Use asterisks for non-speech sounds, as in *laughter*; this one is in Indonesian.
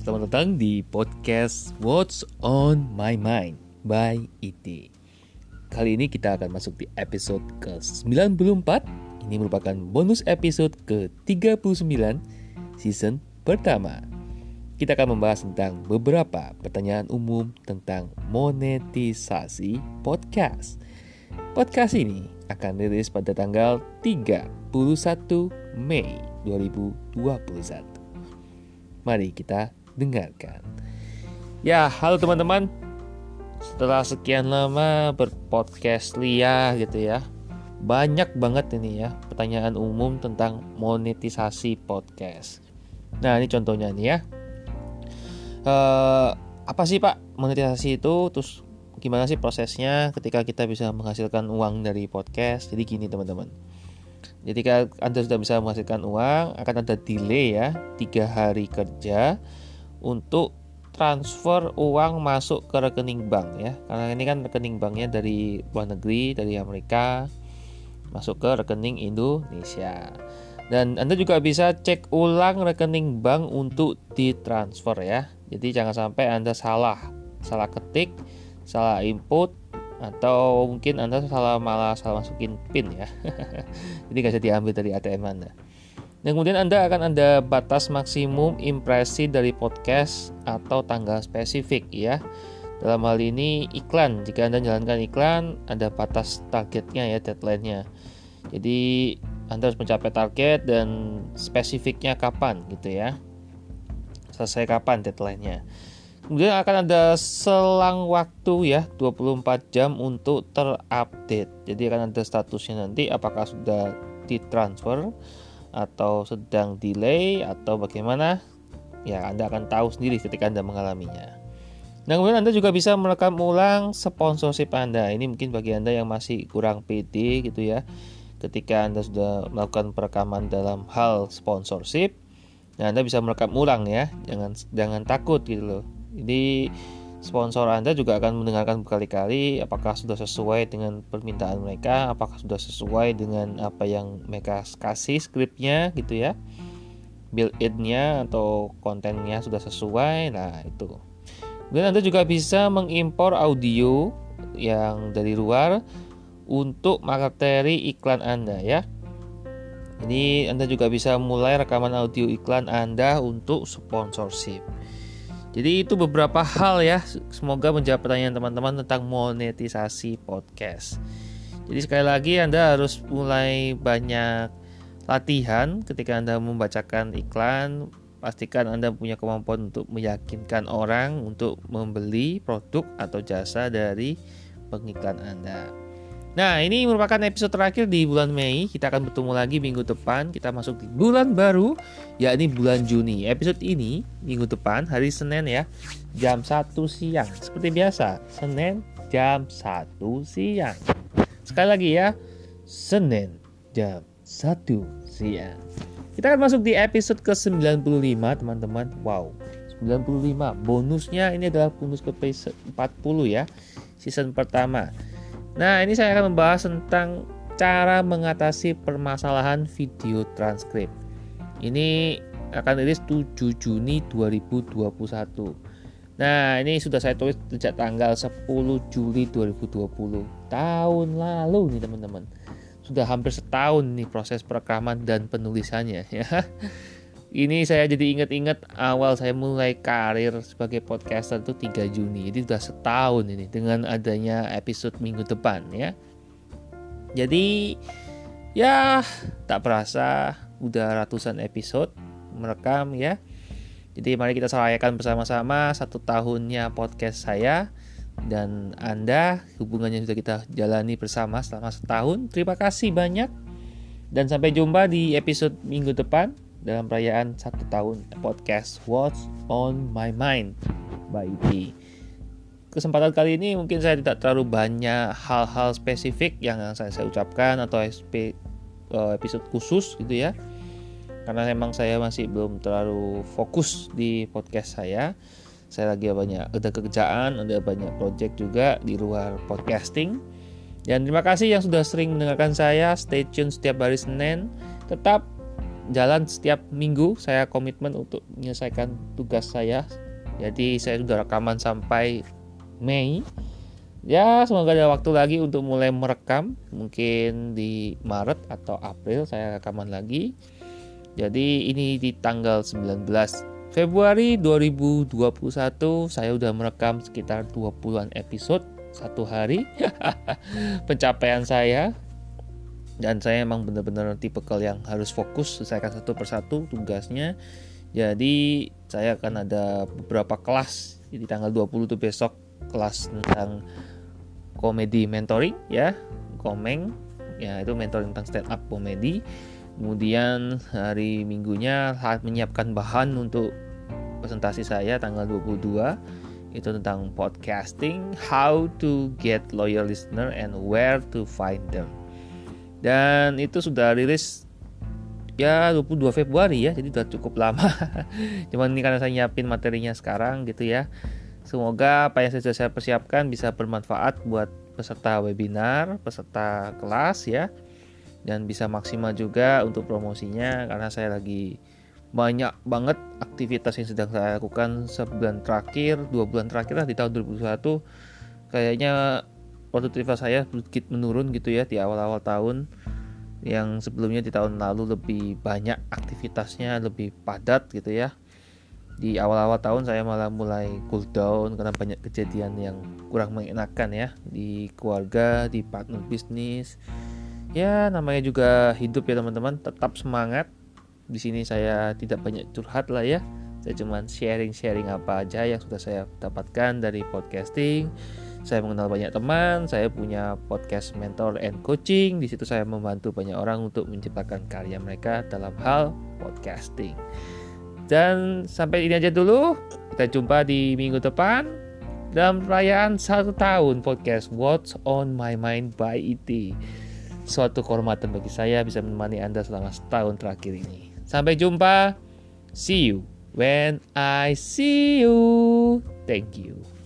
Selamat datang di podcast What's on My Mind by IT. Kali ini kita akan masuk di episode ke-94. Ini merupakan bonus episode ke-39 season pertama. Kita akan membahas tentang beberapa pertanyaan umum tentang monetisasi podcast. Podcast ini akan rilis pada tanggal 31 Mei 2021. Mari kita dengarkan. Ya, halo teman-teman. Setelah sekian lama berpodcast Lia gitu ya. Banyak banget ini ya pertanyaan umum tentang monetisasi podcast. Nah, ini contohnya nih ya. Uh, apa sih Pak monetisasi itu? Terus gimana sih prosesnya ketika kita bisa menghasilkan uang dari podcast? Jadi gini teman-teman. Jadi kalau Anda sudah bisa menghasilkan uang, akan ada delay ya, tiga hari kerja untuk transfer uang masuk ke rekening bank ya. Karena ini kan rekening banknya dari luar negeri, dari Amerika, masuk ke rekening Indonesia. Dan Anda juga bisa cek ulang rekening bank untuk ditransfer ya. Jadi jangan sampai Anda salah, salah ketik, salah input, atau mungkin anda salah malah salah masukin pin ya *laughs* jadi nggak bisa diambil dari ATM anda dan kemudian anda akan ada batas maksimum impresi dari podcast atau tanggal spesifik ya. Dalam hal ini iklan. Jika anda jalankan iklan ada batas targetnya ya deadline-nya. Jadi anda harus mencapai target dan spesifiknya kapan gitu ya. Selesai kapan deadline-nya. Kemudian akan ada selang waktu ya 24 jam untuk terupdate. Jadi akan ada statusnya nanti apakah sudah ditransfer atau sedang delay atau bagaimana. Ya, Anda akan tahu sendiri ketika Anda mengalaminya. Nah, kemudian Anda juga bisa merekam ulang sponsorship Anda. Ini mungkin bagi Anda yang masih kurang pede gitu ya. Ketika Anda sudah melakukan perekaman dalam hal sponsorship, nah Anda bisa merekam ulang ya. Jangan jangan takut gitu loh jadi sponsor Anda juga akan mendengarkan berkali-kali apakah sudah sesuai dengan permintaan mereka, apakah sudah sesuai dengan apa yang mereka kasih skripnya gitu ya. Build-in-nya atau kontennya sudah sesuai. Nah, itu. Dan Anda juga bisa mengimpor audio yang dari luar untuk materi iklan Anda ya. Ini Anda juga bisa mulai rekaman audio iklan Anda untuk sponsorship. Jadi itu beberapa hal ya. Semoga menjawab pertanyaan teman-teman tentang monetisasi podcast. Jadi sekali lagi Anda harus mulai banyak latihan ketika Anda membacakan iklan. Pastikan Anda punya kemampuan untuk meyakinkan orang untuk membeli produk atau jasa dari pengiklan Anda. Nah, ini merupakan episode terakhir di bulan Mei. Kita akan bertemu lagi minggu depan. Kita masuk di bulan baru, yakni bulan Juni. Episode ini minggu depan hari Senin ya, jam 1 siang. Seperti biasa, Senin jam 1 siang. Sekali lagi ya, Senin jam 1 siang. Kita akan masuk di episode ke-95, teman-teman. Wow, 95. Bonusnya ini adalah bonus ke-40 ya. Season pertama. Nah, ini saya akan membahas tentang cara mengatasi permasalahan video transkrip. Ini akan rilis 7 Juni 2021. Nah, ini sudah saya tulis sejak tanggal 10 Juli 2020. Tahun lalu nih teman-teman. Sudah hampir setahun nih proses perekaman dan penulisannya ya. Ini saya jadi ingat-ingat awal saya mulai karir sebagai podcaster itu 3 Juni. Jadi sudah setahun ini dengan adanya episode minggu depan ya. Jadi ya tak perasa udah ratusan episode merekam ya. Jadi mari kita serayakan bersama-sama satu tahunnya podcast saya dan Anda hubungannya sudah kita jalani bersama selama setahun. Terima kasih banyak dan sampai jumpa di episode minggu depan dalam perayaan satu tahun podcast What's on My Mind by IT. Kesempatan kali ini mungkin saya tidak terlalu banyak hal-hal spesifik yang saya, saya ucapkan atau SP, eh, episode khusus gitu ya. Karena memang saya masih belum terlalu fokus di podcast saya. Saya lagi banyak ada kerjaan, ada banyak project juga di luar podcasting. Dan terima kasih yang sudah sering mendengarkan saya. Stay tune setiap hari Senin. Tetap jalan setiap minggu saya komitmen untuk menyelesaikan tugas saya. Jadi saya sudah rekaman sampai Mei. Ya semoga ada waktu lagi untuk mulai merekam. Mungkin di Maret atau April saya rekaman lagi. Jadi ini di tanggal 19 Februari 2021 saya udah merekam sekitar 20-an episode satu hari. *laughs* Pencapaian saya dan saya emang benar-benar tipe yang harus fokus selesaikan satu persatu tugasnya. Jadi saya akan ada beberapa kelas. Di tanggal 20 tuh besok kelas tentang komedi mentoring ya. Komeng ya itu mentoring tentang stand up komedi. Kemudian hari minggunya saat menyiapkan bahan untuk presentasi saya tanggal 22 itu tentang podcasting how to get loyal listener and where to find them dan itu sudah rilis ya 22 Februari ya jadi sudah cukup lama. *laughs* Cuman ini karena saya nyiapin materinya sekarang gitu ya. Semoga apa yang sudah saya persiapkan bisa bermanfaat buat peserta webinar peserta kelas ya. Dan bisa maksimal juga untuk promosinya karena saya lagi banyak banget aktivitas yang sedang saya lakukan sebulan terakhir dua bulan terakhir lah di tahun 2021 kayaknya produktivitas saya sedikit menurun gitu ya di awal-awal tahun. Yang sebelumnya di tahun lalu lebih banyak aktivitasnya lebih padat gitu ya. Di awal-awal tahun saya malah mulai cool down karena banyak kejadian yang kurang mengenakan ya. Di keluarga di partner bisnis. Ya namanya juga hidup ya teman-teman. Tetap semangat. Di sini saya tidak banyak curhat lah ya. Saya cuma sharing-sharing apa aja yang sudah saya dapatkan dari podcasting saya mengenal banyak teman, saya punya podcast mentor and coaching. Di situ saya membantu banyak orang untuk menciptakan karya mereka dalam hal podcasting. Dan sampai ini aja dulu. Kita jumpa di minggu depan dalam perayaan satu tahun podcast What's on My Mind by IT. Suatu kehormatan bagi saya bisa menemani Anda selama setahun terakhir ini. Sampai jumpa. See you when I see you. Thank you.